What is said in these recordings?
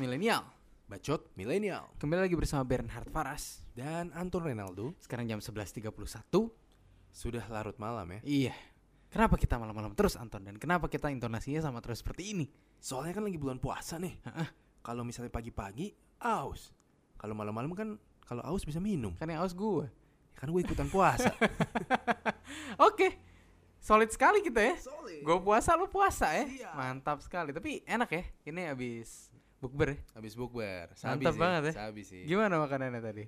milenial. Bacot Milenial Kembali lagi bersama Bernhard Faras. dan Anton Renaldo Sekarang jam 11.31. sudah larut malam ya. Iya. Kenapa kita malam-malam terus Anton dan kenapa kita intonasinya sama terus seperti ini? Soalnya kan lagi bulan puasa nih. Heeh. Kalau misalnya pagi-pagi aus. Kalau malam-malam kan kalau aus bisa minum. Kan yang aus gue. Ya kan gue ikutan puasa. Oke. Solid sekali kita ya. Solid. Gue puasa lu puasa ya. Iya. Mantap sekali. Tapi enak ya. Ini habis bukber ya. Habis bukber. Mantap sih, banget ya. Sabi sih. Gimana makanannya tadi?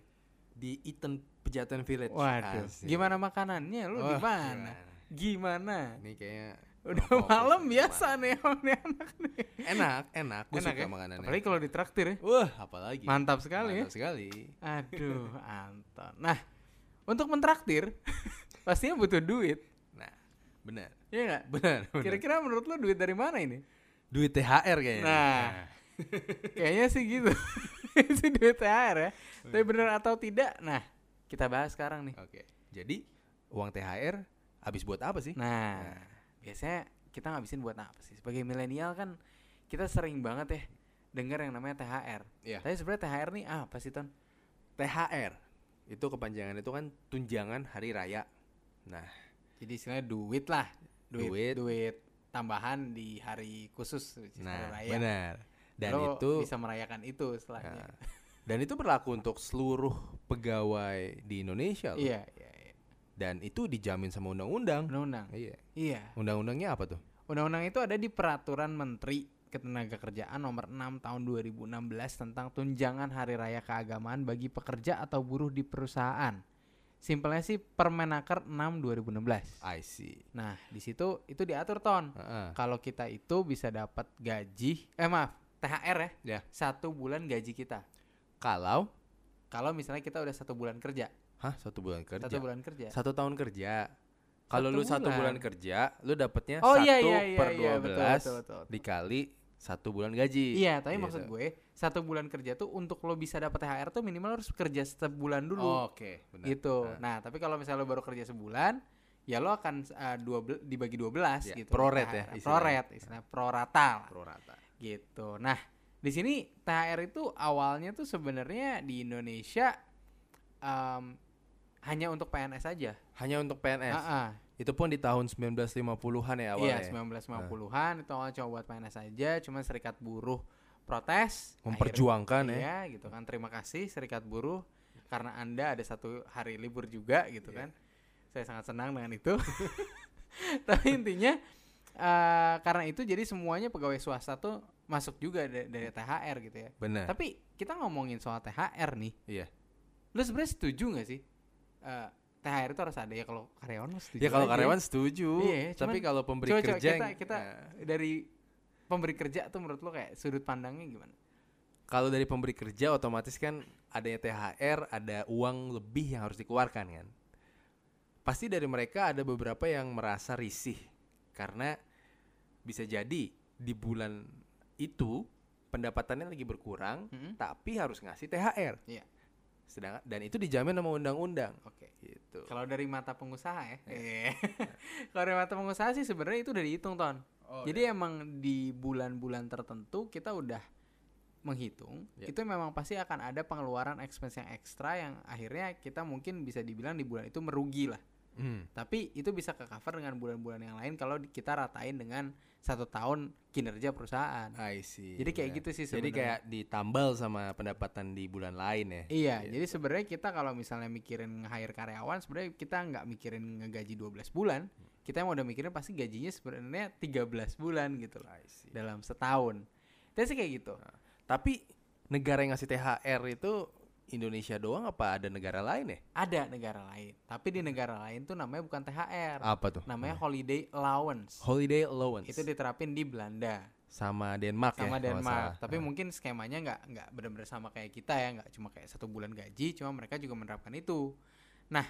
Di Eaton Pejaten Village. Waduh. Asik. Gimana makanannya? Lu di Wah, mana? Gimana? Ini kayaknya Udah malam biasa gimana. nih nih anak nih. Enak, enak. Gue Enak suka ya? makanannya. Apalagi kalau ditraktir ya. Wah, apalagi. Mantap sekali ya. Mantap sekali. Aduh, Anton. Nah, untuk mentraktir pastinya butuh duit. Nah, benar. Iya nggak? Benar. Kira-kira menurut lo duit dari mana ini? Duit THR kayaknya. Nah. Kayaknya sih gitu. Itu duit THR ya. Tapi bener atau tidak? Nah, kita bahas sekarang nih. Oke. Jadi uang THR habis buat apa sih? Nah, biasanya kita ngabisin buat apa sih? Sebagai milenial kan kita sering banget ya dengar yang namanya THR. Iya. Tapi sebenarnya THR nih apa sih, Ton? THR itu kepanjangan itu kan tunjangan hari raya. Nah, Jadi istilahnya duit lah. Duit, Duit. duit, tambahan di hari khusus is hari nah raya. benar. Dan Lo itu bisa merayakan itu setelahnya. nah, dan itu berlaku untuk seluruh pegawai di Indonesia loh. Iya, iya, iya. Dan itu dijamin sama undang-undang. Undang-undang. Iya. Iya. Undang-undangnya apa tuh? Undang-undang itu ada di peraturan Menteri Ketenagakerjaan nomor 6 tahun 2016 tentang tunjangan hari raya keagamaan bagi pekerja atau buruh di perusahaan. Simpelnya sih Permenaker 6 2016. I see. Nah, di situ itu diatur ton. Heeh. Kalau kita itu bisa dapat gaji, eh maaf, THR ya, Ya. satu bulan gaji kita. Kalau Kalau misalnya kita udah satu bulan kerja, hah satu bulan kerja. satu bulan kerja. Satu tahun kerja. Kalau lu satu bulan. kerja, lu dapatnya Oh satu iya iya iya per iya 12 betul, betul, betul. dikali satu bulan gaji. Iya, tapi Gitu. maksud gue satu bulan kerja tuh untuk lo bisa dapat THR tuh minimal harus kerja sebulan dulu. Oh, Oke, benar. gitu. Nah, Nah, tapi kalau misalnya lo baru kerja sebulan, ya lo akan uh, dua dibagi 12 Ya, gitu. proret ya. Proret, istilah prorata lah, pro rata. Gitu. Nah, di sini THR itu awalnya tuh sebenarnya di Indonesia em, hanya untuk PNS aja. Hanya untuk PNS. Ah, ah. Itu pun di tahun 1950-an ya awalnya. Iya, 1950-an itu awalnya cuma buat PNS aja, cuman serikat buruh protes, Memperjuangkan akhirnya- ya. Iya, gitu kan. Terima kasih serikat buruh karena Anda ada satu hari libur juga gitu Iya. kan. Saya sangat senang dengan itu. Tapi intinya eh, karena itu jadi semuanya pegawai swasta tuh masuk juga da- dari THR gitu ya. Benar. Tapi kita ngomongin soal THR nih, Iya. lu sebenarnya setuju nggak sih? Eh, THR itu harus ada ya kalau karyawan setuju. Ya kalau karyawan setuju. Iya, tapi cuman- kalau pemberi Coba, coba kerja kita, yang- kita nah, dari pemberi kerja tuh menurut lo kayak sudut pandangnya gimana? kalau dari pemberi kerja otomatis kan adanya THR, ada uang lebih yang harus dikeluarkan kan. Pasti dari mereka ada beberapa yang merasa risih karena bisa jadi di bulan itu pendapatannya lagi berkurang Mm-mm. tapi harus ngasih THR. Iya. Sedangkan dan itu dijamin sama undang-undang Oke. gitu. Kalau dari mata pengusaha ya. Iya. Eh. Kalau dari mata pengusaha sih sebenarnya itu udah dihitung ton. Oh, Jadi emang di bulan-bulan tertentu kita udah menghitung Ya. itu memang pasti akan ada pengeluaran expense yang ekstra yang akhirnya kita mungkin bisa dibilang di bulan itu merugi lah. Hmm. Tapi itu bisa ke cover dengan bulan-bulan yang lain kalau kita ratain dengan satu tahun kinerja perusahaan. I see. Jadi kayak benar. gitu sih Jadi sebenarnya. kayak ditambal sama pendapatan di bulan lain ya. Iya, Gitu. jadi sebenarnya kita kalau misalnya mikirin nge-hire karyawan, sebenarnya kita nggak mikirin ngegaji 12 bulan. Kita yang udah mikirin pasti gajinya sebenarnya 13 bulan gitu loh I see. dalam setahun. Itu sih kayak gitu. Tapi negara yang ngasih THR itu Indonesia doang apa ada negara lain ya? Ada negara lain, tapi di negara lain tuh namanya bukan THR. Apa tuh? Namanya holiday allowance. holiday allowance. Itu diterapin di Belanda sama Denmark ya. sama kalau nggak Denmark. Tapi Nah, mungkin skemanya nggak nggak benar-benar sama kayak kita ya, nggak cuma kayak satu bulan gaji, cuma mereka juga menerapkan itu. Nah,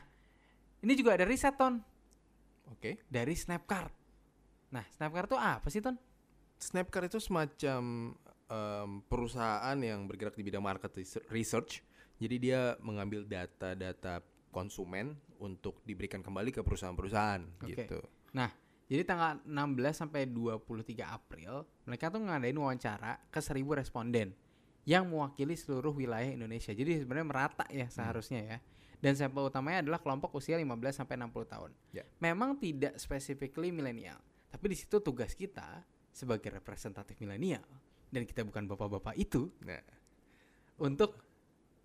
ini juga ada riset ton. Oke. dari Snapcard. Nah, Snapcard tuh apa sih, Ton? Snapcard itu semacam em, perusahaan yang bergerak di bidang market research. Jadi dia mengambil data-data konsumen untuk diberikan kembali ke perusahaan-perusahaan Oke. gitu. Nah, jadi tanggal 16 sampai 23 April, mereka tuh ngadain wawancara ke 1000 responden. yang mewakili seluruh wilayah Indonesia. Jadi sebenarnya merata ya seharusnya ya. Dan sampel utamanya adalah kelompok usia 15 sampai 60 tahun. Ya. Memang tidak specifically milenial, tapi di situ tugas kita sebagai representatif milenial dan kita bukan bapak-bapak itu Nah, untuk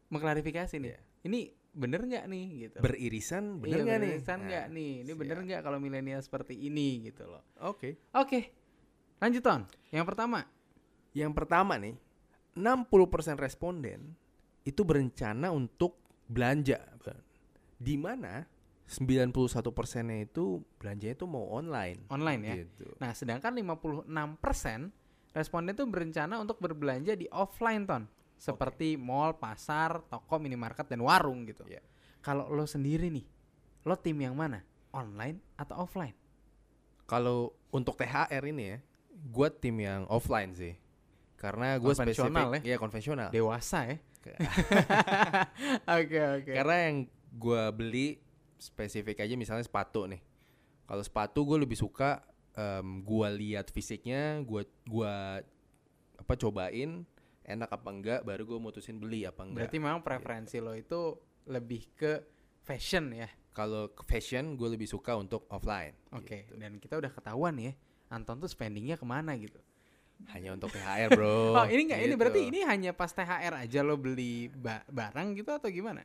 mengklarifikasi nih. Iya. Ini bener nggak nih gitu. beririsan bener Iya, nggak nih? beririsan nggak Nah, nih? Ini bener siap. nggak kalau milenial seperti ini gitu loh. Oke. Oke. Lanjut Ton. Yang pertama. Yang pertama nih, 60% responden itu berencana untuk belanja. Di mana 91 persennya itu belanjanya itu mau online. Online ya. Gitu. Nah, sedangkan 56% responden itu berencana untuk berbelanja di offline ton, seperti mall, pasar, toko, minimarket dan warung gitu. Iya. Kalau lo sendiri nih, lo tim yang mana? Online atau offline? Kalau untuk THR ini ya, gue tim yang offline sih. Karena gue spesifik, ya konvensional. Dewasa ya. Oke. Oke, oke. Karena yang gue beli spesifik aja misalnya sepatu nih. Kalau sepatu gue lebih suka em, gue lihat fisiknya, gue gua apa cobain enak apa enggak, baru gue mutusin beli apa enggak. Berarti memang preferensi lo itu lebih ke fashion ya. Kalau ke fashion gue lebih suka untuk offline. Oke. gitu. Dan kita udah ketahuan ya, Anton tuh spendingnya ke mana gitu. Hanya untuk THR bro. Oh, ini enggak ini Gitu. berarti ini hanya pas THR aja lo beli ba- barang gitu atau gimana?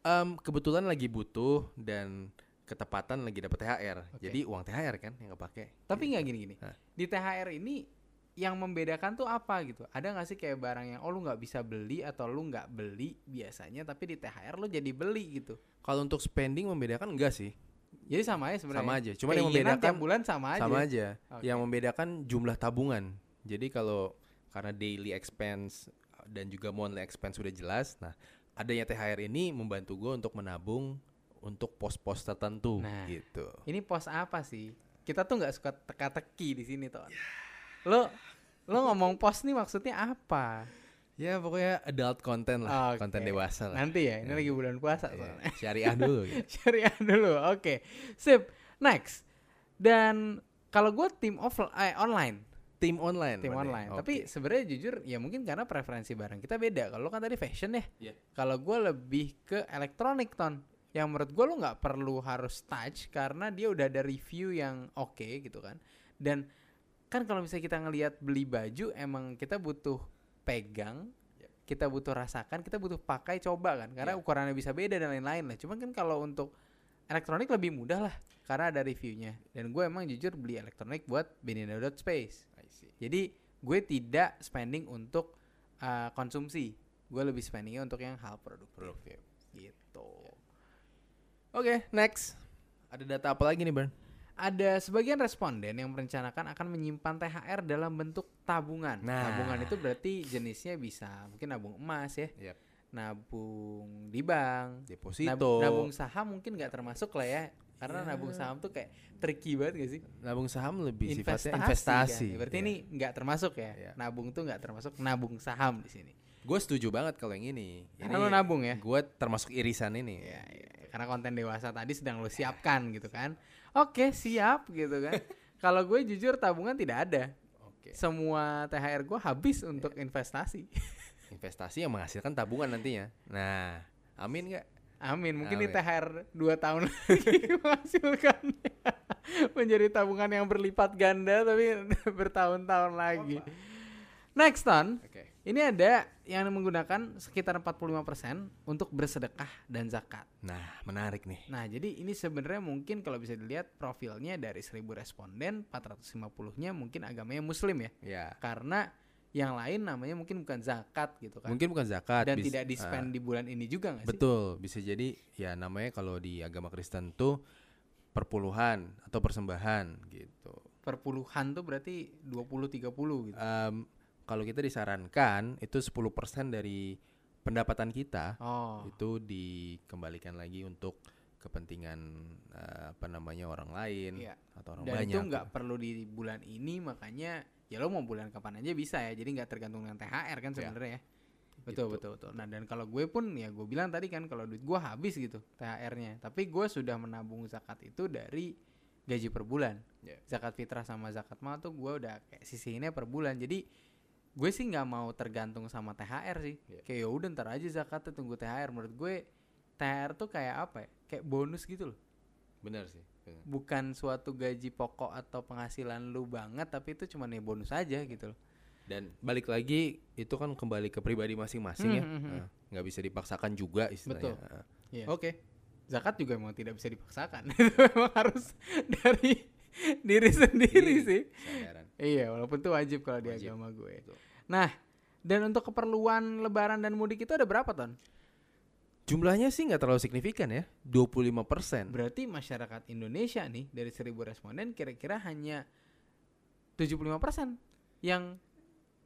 Em, kebetulan lagi butuh dan ketepatan lagi dapat THR. Oke. Jadi uang THR kan yang kepake. Tapi nggak gini-gini. Hah? Di THR ini yang membedakan tuh apa gitu? Ada nggak sih kayak barang yang oh lu nggak bisa beli atau lu nggak beli biasanya tapi di THR lu jadi beli gitu? Kalau untuk spending membedakan enggak sih? Jadi sama aja sebenarnya. Sama aja. Cuma yang membedakan tiap bulan sama aja. sama aja. Oke. Yang membedakan jumlah tabungan. Jadi kalau karena daily expense dan juga monthly expense sudah jelas, nah adanya THR ini membantu gue untuk menabung untuk pos-pos tertentu Nah. gitu. Ini pos apa sih? Kita tuh nggak suka teka-teki di sini tuh. Lo lo ngomong pos nih maksudnya apa? Ya pokoknya adult content lah, Oke. konten dewasa lah. Nanti ya, ini Ya. lagi bulan puasa Ya, soalnya. syariah dulu gitu. Syariah dulu. Oke. Sip. Next. Dan kalau gue tim offline eh, online, Tim online. tim berarti. online. Oke. Tapi sebenarnya jujur ya mungkin karena preferensi barang kita beda. Kalau kan tadi fashion ya. Iya. Kalau gue lebih ke elektronik ton. Yang menurut gue lo nggak perlu harus touch karena dia udah ada review yang oke gitu kan. Dan kan kalau misalnya kita ngelihat beli baju emang kita butuh pegang, kita butuh rasakan, kita butuh pakai coba kan. Karena Iya. ukurannya bisa beda dan lain-lain lah. Cuman kan kalau untuk elektronik lebih mudah lah karena ada reviewnya. Dan gue emang jujur beli elektronik buat Benino Space. I see. Jadi gue tidak spending untuk uh, konsumsi. Gue lebih spendingnya untuk yang hal produktif. Produktif. Gitu. Oke, next. Ada data apa lagi nih, Bern? Ada sebagian responden yang merencanakan akan menyimpan THR dalam bentuk tabungan. Nah. Tabungan itu berarti jenisnya bisa mungkin nabung emas ya, Yep. nabung di bank, Deposito. nab- nabung saham mungkin nggak termasuk lah ya. Karena Ya. nabung saham tuh kayak tricky banget gak sih? Nabung saham lebih sifatnya kan? investasi. Berarti Iya. ini nggak termasuk ya. Iya. Nabung tuh nggak termasuk nabung saham di sini. Gue setuju banget kalau yang ini. Karena lo nabung ya. Gue termasuk irisan ini. Ya, ya, karena konten dewasa tadi sedang lo siapkan gitu kan. Oke, siap gitu kan. Kalau gue jujur tabungan tidak ada. Oke. Semua THR gue habis untuk investasi. Investasi yang menghasilkan tabungan nantinya. Nah, amin nggak? Amin. Mungkin Amin. di THR 2 tahun lagi menghasilkan menjadi tabungan yang berlipat ganda tapi bertahun-tahun lagi. Next Ton, Oke. ini ada yang menggunakan sekitar 45% untuk bersedekah dan zakat. Nah, menarik nih. Nah, jadi ini sebenarnya mungkin kalau bisa dilihat profilnya dari 1000 responden, 450-nya mungkin agamanya muslim ya. Ya. Karena yang lain namanya mungkin bukan zakat gitu kan. Mungkin bukan zakat. Dan tidak di spend ah, di bulan ini juga nggak sih? Betul, bisa jadi ya namanya kalau di agama Kristen tuh perpuluhan atau persembahan gitu. Perpuluhan tuh berarti 20 30 gitu. Em, kalau kita disarankan itu 10% dari pendapatan kita Oh. itu dikembalikan lagi untuk kepentingan eh, apa namanya orang lain Iya. atau orang Dan banyak. itu nggak perlu di bulan ini makanya ya lo mau bulan kapan aja bisa ya. Jadi nggak tergantung dengan THR kan Ya. sebenarnya ya. Betul Gitu. betul betul. Nah dan kalau gue pun ya gue bilang tadi kan kalau duit gue habis gitu THR-nya. Tapi gue sudah menabung zakat itu dari gaji per bulan. Ya. Zakat fitrah sama zakat mal tuh gue udah kayak sisihinnya per bulan. Jadi gue sih nggak mau tergantung sama THR sih. Iya. Kayak ya udah ntar aja zakatnya tunggu THR. Menurut gue THR tuh kayak apa ya? Kayak bonus gitu loh. Benar sih. benar. Bukan suatu gaji pokok atau penghasilan lu banget, tapi itu cuma nih bonus aja gitu loh. Dan balik lagi itu kan kembali ke pribadi masing-masing ya. Hmm, hmm, hmm. Nah, nggak bisa dipaksakan juga istilahnya. Betul. Nah, Iya. Oke. Zakat juga emang tidak bisa dipaksakan. itu memang harus dari diri sendiri Diri. sih. Iya, walaupun itu wajib kalau di Wajib. agama gue. Betul. Nah, dan untuk keperluan lebaran dan mudik itu ada berapa ton? Jumlahnya sih nggak terlalu signifikan ya, 25%. Berarti masyarakat Indonesia nih dari 1000 responden kira-kira hanya 75% yang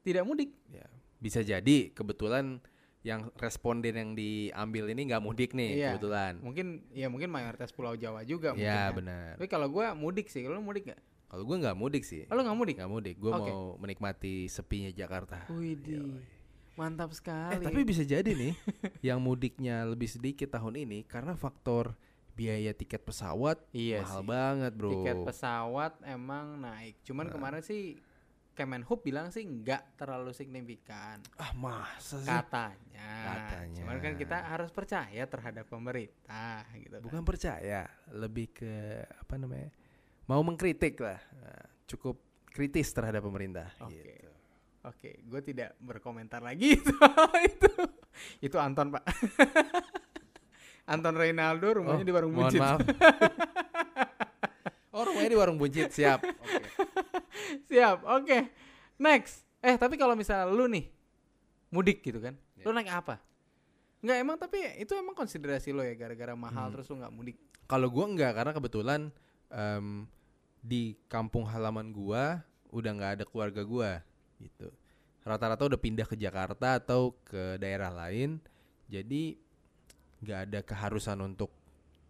tidak mudik. Ya, bisa jadi kebetulan yang responden yang diambil ini nggak mudik nih Iya. kebetulan. Mungkin ya mungkin mayoritas Pulau Jawa juga mungkin Ya benar. Tapi kalau gua mudik sih, lu mudik gak? Kalau gue nggak mudik sih. Oh, lu nggak mudik? Nggak mudik. Gue Oke. mau menikmati sepinya Jakarta. Widih. Mantap Eh sekali. tapi bisa jadi nih yang mudiknya lebih sedikit tahun ini karena faktor biaya tiket pesawat iya mahal sih. banget bro. Tiket pesawat emang naik. Cuman Nah. kemarin sih Kemenhub bilang sih nggak terlalu signifikan. ah masa sih? Katanya. Katanya. Cuman kan kita harus percaya terhadap pemerintah gitu kan. Bukan percaya, lebih ke apa namanya? Mau mengkritik lah. Nah, cukup kritis terhadap pemerintah. Oke. gitu. Oke, gue tidak berkomentar lagi soal itu. Itu Anton pak. Anton Reynaldo rumahnya Oh, di warung buncit. maaf. oh rumahnya di warung buncit siap. Oke. Siap. Oke. Next. Eh tapi kalau misalnya lu nih mudik gitu kan, Ya. lu naik apa? Nggak emang tapi itu emang konsiderasi lo ya gara-gara mahal Hmm. terus lu nggak mudik. Kalau gua enggak karena kebetulan em, di kampung halaman gua udah nggak ada keluarga gua gitu. Rata-rata udah pindah ke Jakarta atau ke daerah lain. Jadi nggak ada keharusan untuk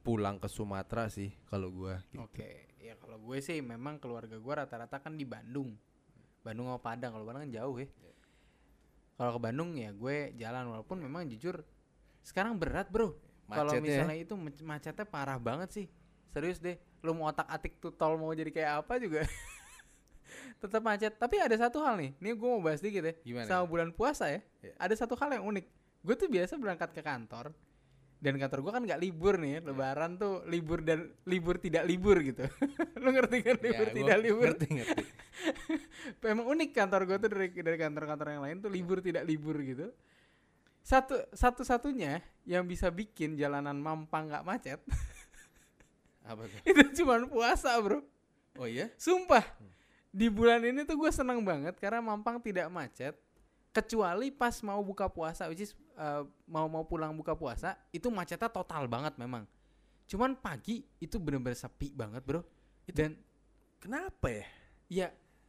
pulang ke Sumatera sih kalau gua gitu. Oke. Ya kalau gue sih memang keluarga gue rata-rata kan di Bandung. Bandung sama Padang. Kalau Padang kan jauh ya. Kalau ke Bandung ya gue jalan walaupun memang jujur sekarang berat bro. Kalau ya. misalnya itu mac- macetnya parah banget sih. Serius deh. Lu mau otak atik tuh tol mau jadi kayak apa juga. Tetap macet. Tapi ada satu hal nih. Ini gue mau bahas dikit ya. Gimana? Sama bulan puasa ya. Iya. Ada satu hal yang unik. Gue tuh biasa berangkat ke kantor. Dan kantor gue kan nggak libur nih. Iya. Lebaran tuh libur dan libur tidak libur gitu. Lu ngerti kan Ya, libur gua tidak libur? Ngerti ngerti. Emang unik kantor gue tuh dari dari kantor-kantor yang lain tuh libur tidak libur gitu. Satu satu-satunya yang bisa bikin jalanan Mampang nggak macet Apa tuh? itu cuma puasa bro. Oh iya? Sumpah di bulan ini tuh gue seneng banget karena Mampang tidak macet kecuali pas mau buka puasa, which is uh, mau mau pulang buka puasa itu macetnya total banget memang. Cuman pagi itu bener-bener sepi banget bro. Dan Kenapa ya? ya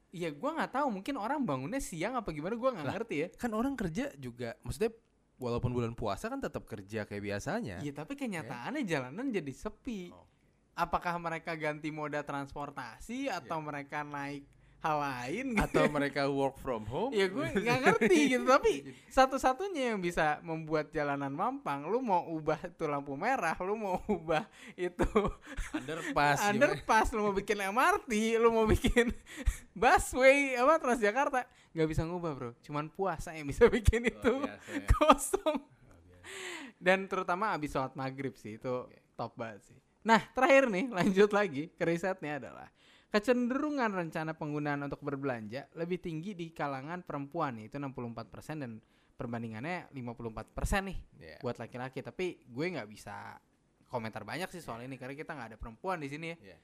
ya gue nggak tahu mungkin orang bangunnya siang apa gimana gue nggak ngerti ya. Kan orang kerja juga maksudnya walaupun bulan puasa kan tetap kerja kayak biasanya. Iya tapi kenyataannya jalanan jadi sepi. Oh. Apakah mereka ganti moda transportasi atau mereka naik hal lain? gitu? Atau mereka work from home? ya gue nggak ngerti gitu tapi satu-satunya yang bisa membuat jalanan mampang lu mau ubah itu lampu merah lu mau ubah itu underpass. underpass lu mau bikin MRT lu mau bikin busway apa Transjakarta nggak bisa ngubah bro cuman puasa yang bisa bikin itu Luar biasa ya. kosong dan terutama abis sholat maghrib sih itu top banget sih nah terakhir nih lanjut lagi ke risetnya adalah kecenderungan rencana penggunaan untuk berbelanja lebih tinggi di kalangan perempuan yaitu 64% dan perbandingannya 54% nih Iya. buat laki-laki tapi gue nggak bisa komentar banyak sih soal ini karena kita nggak ada perempuan di sini ya Iya.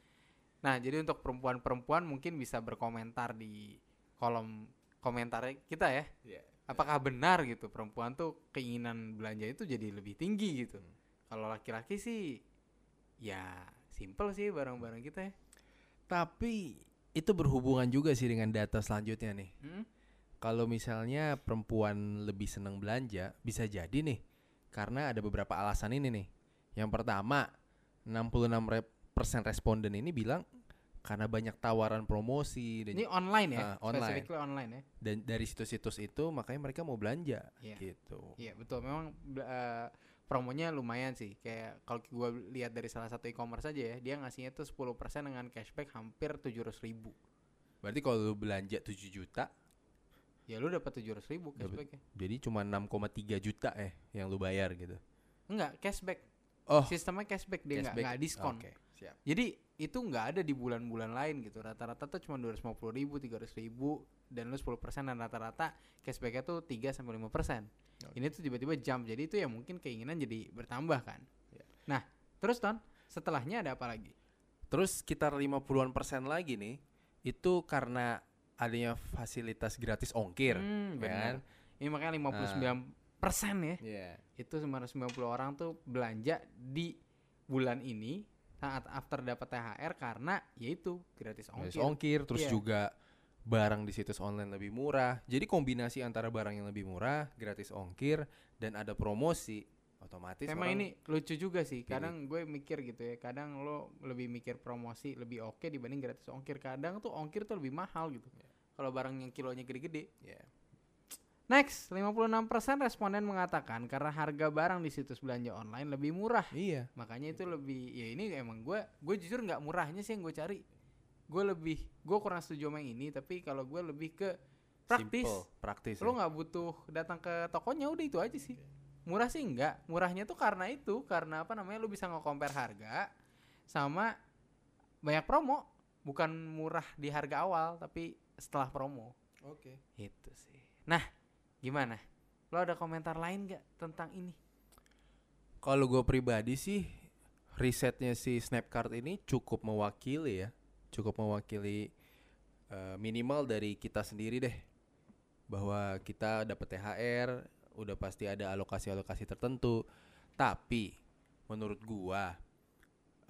nah jadi untuk perempuan-perempuan mungkin bisa berkomentar di kolom komentar kita ya Iya. apakah benar gitu perempuan tuh keinginan belanja itu jadi lebih tinggi gitu Hmm. kalau laki-laki sih ya simple sih barang-barang kita ya Tapi itu berhubungan juga sih dengan data selanjutnya nih. Hmm? Kalau misalnya perempuan lebih senang belanja, bisa jadi nih. Karena ada beberapa alasan ini nih. Yang pertama, 66% responden ini bilang karena banyak tawaran promosi dan ini online ya Ah, online. online ya dan dari situs-situs itu makanya mereka mau belanja Iya. gitu. iya betul memang eh, promonya lumayan sih kayak kalau gue lihat dari salah satu e-commerce aja ya dia ngasihnya tuh 10% dengan cashback hampir 700 ribu Berarti kalau lu belanja 7 juta, ya lu dapat tujuh ratus ribu Dapet. cashback ya. Jadi cuma 6,3 juta eh yang lu bayar gitu. Enggak, cashback. Oh, Sistemnya cashback dia cashback. nggak diskon. Oke, siap. Jadi itu nggak ada di bulan-bulan lain gitu. Rata-rata tuh cuma dua ribu, tiga ribu, dan lu 10% dan rata-rata cashbacknya tuh 3 sampai lima persen. Oke. Ini tuh tiba-tiba jump. Jadi itu ya mungkin keinginan jadi bertambah kan. Ya. Nah, terus Ton, setelahnya ada apa lagi? Terus sekitar 50-an persen lagi nih itu karena adanya fasilitas gratis ongkir, Hmm, benar. kan? Ini makanya 59 persen ya. Iya. Itu 990 orang tuh belanja di bulan ini saat after dapat THR karena yaitu gratis Gratis ongkir. ongkir, terus Iya. juga barang di situs online lebih murah. Jadi kombinasi antara barang yang lebih murah, gratis ongkir, dan ada promosi, otomatis Emang ini lucu juga sih. pilih. Kadang gue mikir gitu ya. Kadang lo lebih mikir promosi lebih oke dibanding gratis ongkir. Kadang tuh ongkir tuh lebih mahal gitu. Kalau barang yang kilonya gede-gede. ya, Next, 56% responden mengatakan karena harga barang di situs belanja online lebih murah. Iya. Makanya itu lebih ya ini emang gue gue jujur nggak murahnya sih yang gue cari. Gue lebih gue kurang setuju sama yang ini tapi kalau gue lebih ke praktis. Simple, praktis. Lo ya. nggak butuh datang ke tokonya udah itu aja sih. Murah sih enggak. Murahnya tuh karena itu, karena apa namanya lu bisa nge-compare harga sama banyak promo. Bukan murah di harga awal tapi setelah promo. Oke. Itu sih. Nah, gimana? Lo ada komentar lain gak tentang ini? Kalau gue pribadi sih risetnya si Snapcard ini cukup mewakili ya, cukup mewakili eh, minimal dari kita sendiri deh, bahwa kita dapat THR, udah pasti ada alokasi-alokasi tertentu, tapi menurut gua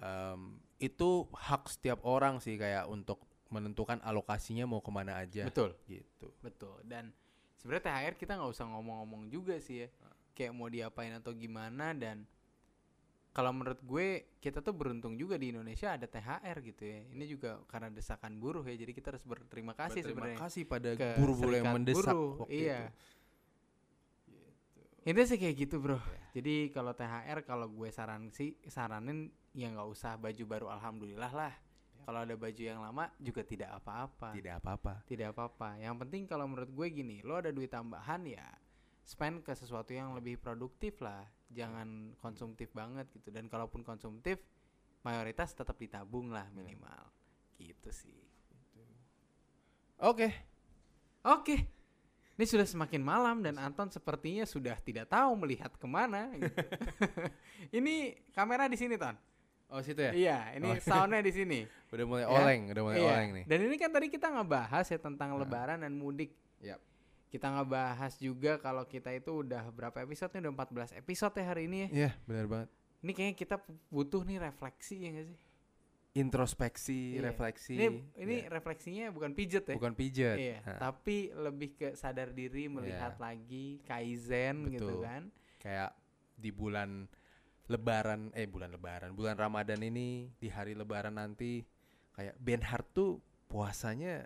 em, itu hak setiap orang sih kayak untuk menentukan alokasinya mau ke mana aja, Betul. gitu. Betul. Dan sebenarnya THR kita nggak usah ngomong-ngomong juga sih ya. Kayak mau diapain atau gimana dan kalau menurut gue kita tuh beruntung juga di Indonesia ada THR gitu ya. Ini juga karena desakan buruh ya. Jadi kita harus berterima kasih sebenarnya. kasih pada buruh-buruh yang mendesak buruh, waktu iya. itu. Ini sih kayak gitu bro. Jadi kalau THR kalau gue saran sih saranin ya nggak usah baju baru alhamdulillah lah. Kalau ada baju yang lama juga tidak apa-apa. Tidak apa-apa. Tidak apa-apa. Yang penting kalau menurut gue gini, lo ada duit tambahan ya spend ke sesuatu yang lebih produktif lah. Jangan konsumtif banget gitu. Dan kalaupun konsumtif, mayoritas tetap ditabung lah minimal. Gitu sih. Oke. Oke. Ini sudah semakin malam dan Anton sepertinya sudah tidak tahu melihat ke mana. Gitu. ini kamera di sini Ton. Oh situ ya? Iya, ini Oh. soundnya di sini. Udah mulai Ya. oleng, udah mulai Iya. oleng nih. Dan ini kan tadi kita ngebahas ya tentang Nah. Lebaran dan mudik. Yap. Kita ngebahas juga kalau kita itu udah berapa episode nih? Udah 14 episode ya hari ini ya. Iya, benar banget. Ini kayaknya kita butuh nih refleksi ya gak sih? Introspeksi, Iya. refleksi. Ini ini Iya. refleksinya bukan pijet ya. bukan pijat. Iya, tapi lebih ke sadar diri melihat lagi kaizen gitu Betul. kan. kayak di bulan lebaran eh bulan lebaran, bulan Ramadan ini di hari lebaran nanti kayak Ben Hart tuh puasanya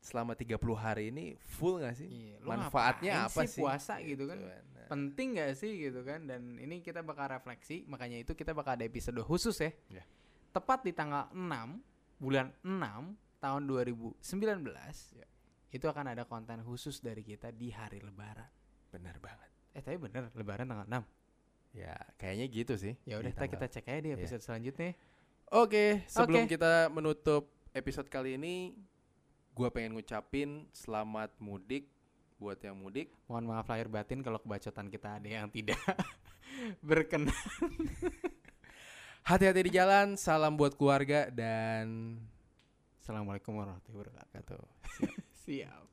selama 30 hari ini full gak sih? Iya, lu Manfaatnya apa sih puasa gitu kan? Nah, Penting gak sih gitu kan? Dan ini kita bakal refleksi, makanya itu kita bakal ada episode khusus ya. Iya. Tepat di tanggal 6 bulan 6 tahun 2019. Iya. Itu akan ada konten khusus dari kita di hari lebaran. benar banget. Eh tapi bener lebaran tanggal 6. Ya, kayaknya gitu sih. Ya udah kita kita cek aja di Iya. episode selanjutnya. Oke, sebelum Oke. kita menutup episode kali ini, gua pengen ngucapin selamat mudik buat yang mudik. Mohon maaf lahir batin kalau kebacotan kita ada yang tidak berkenan. Hati-hati di jalan, salam buat keluarga dan Assalamualaikum warahmatullahi wabarakatuh. kata Siap.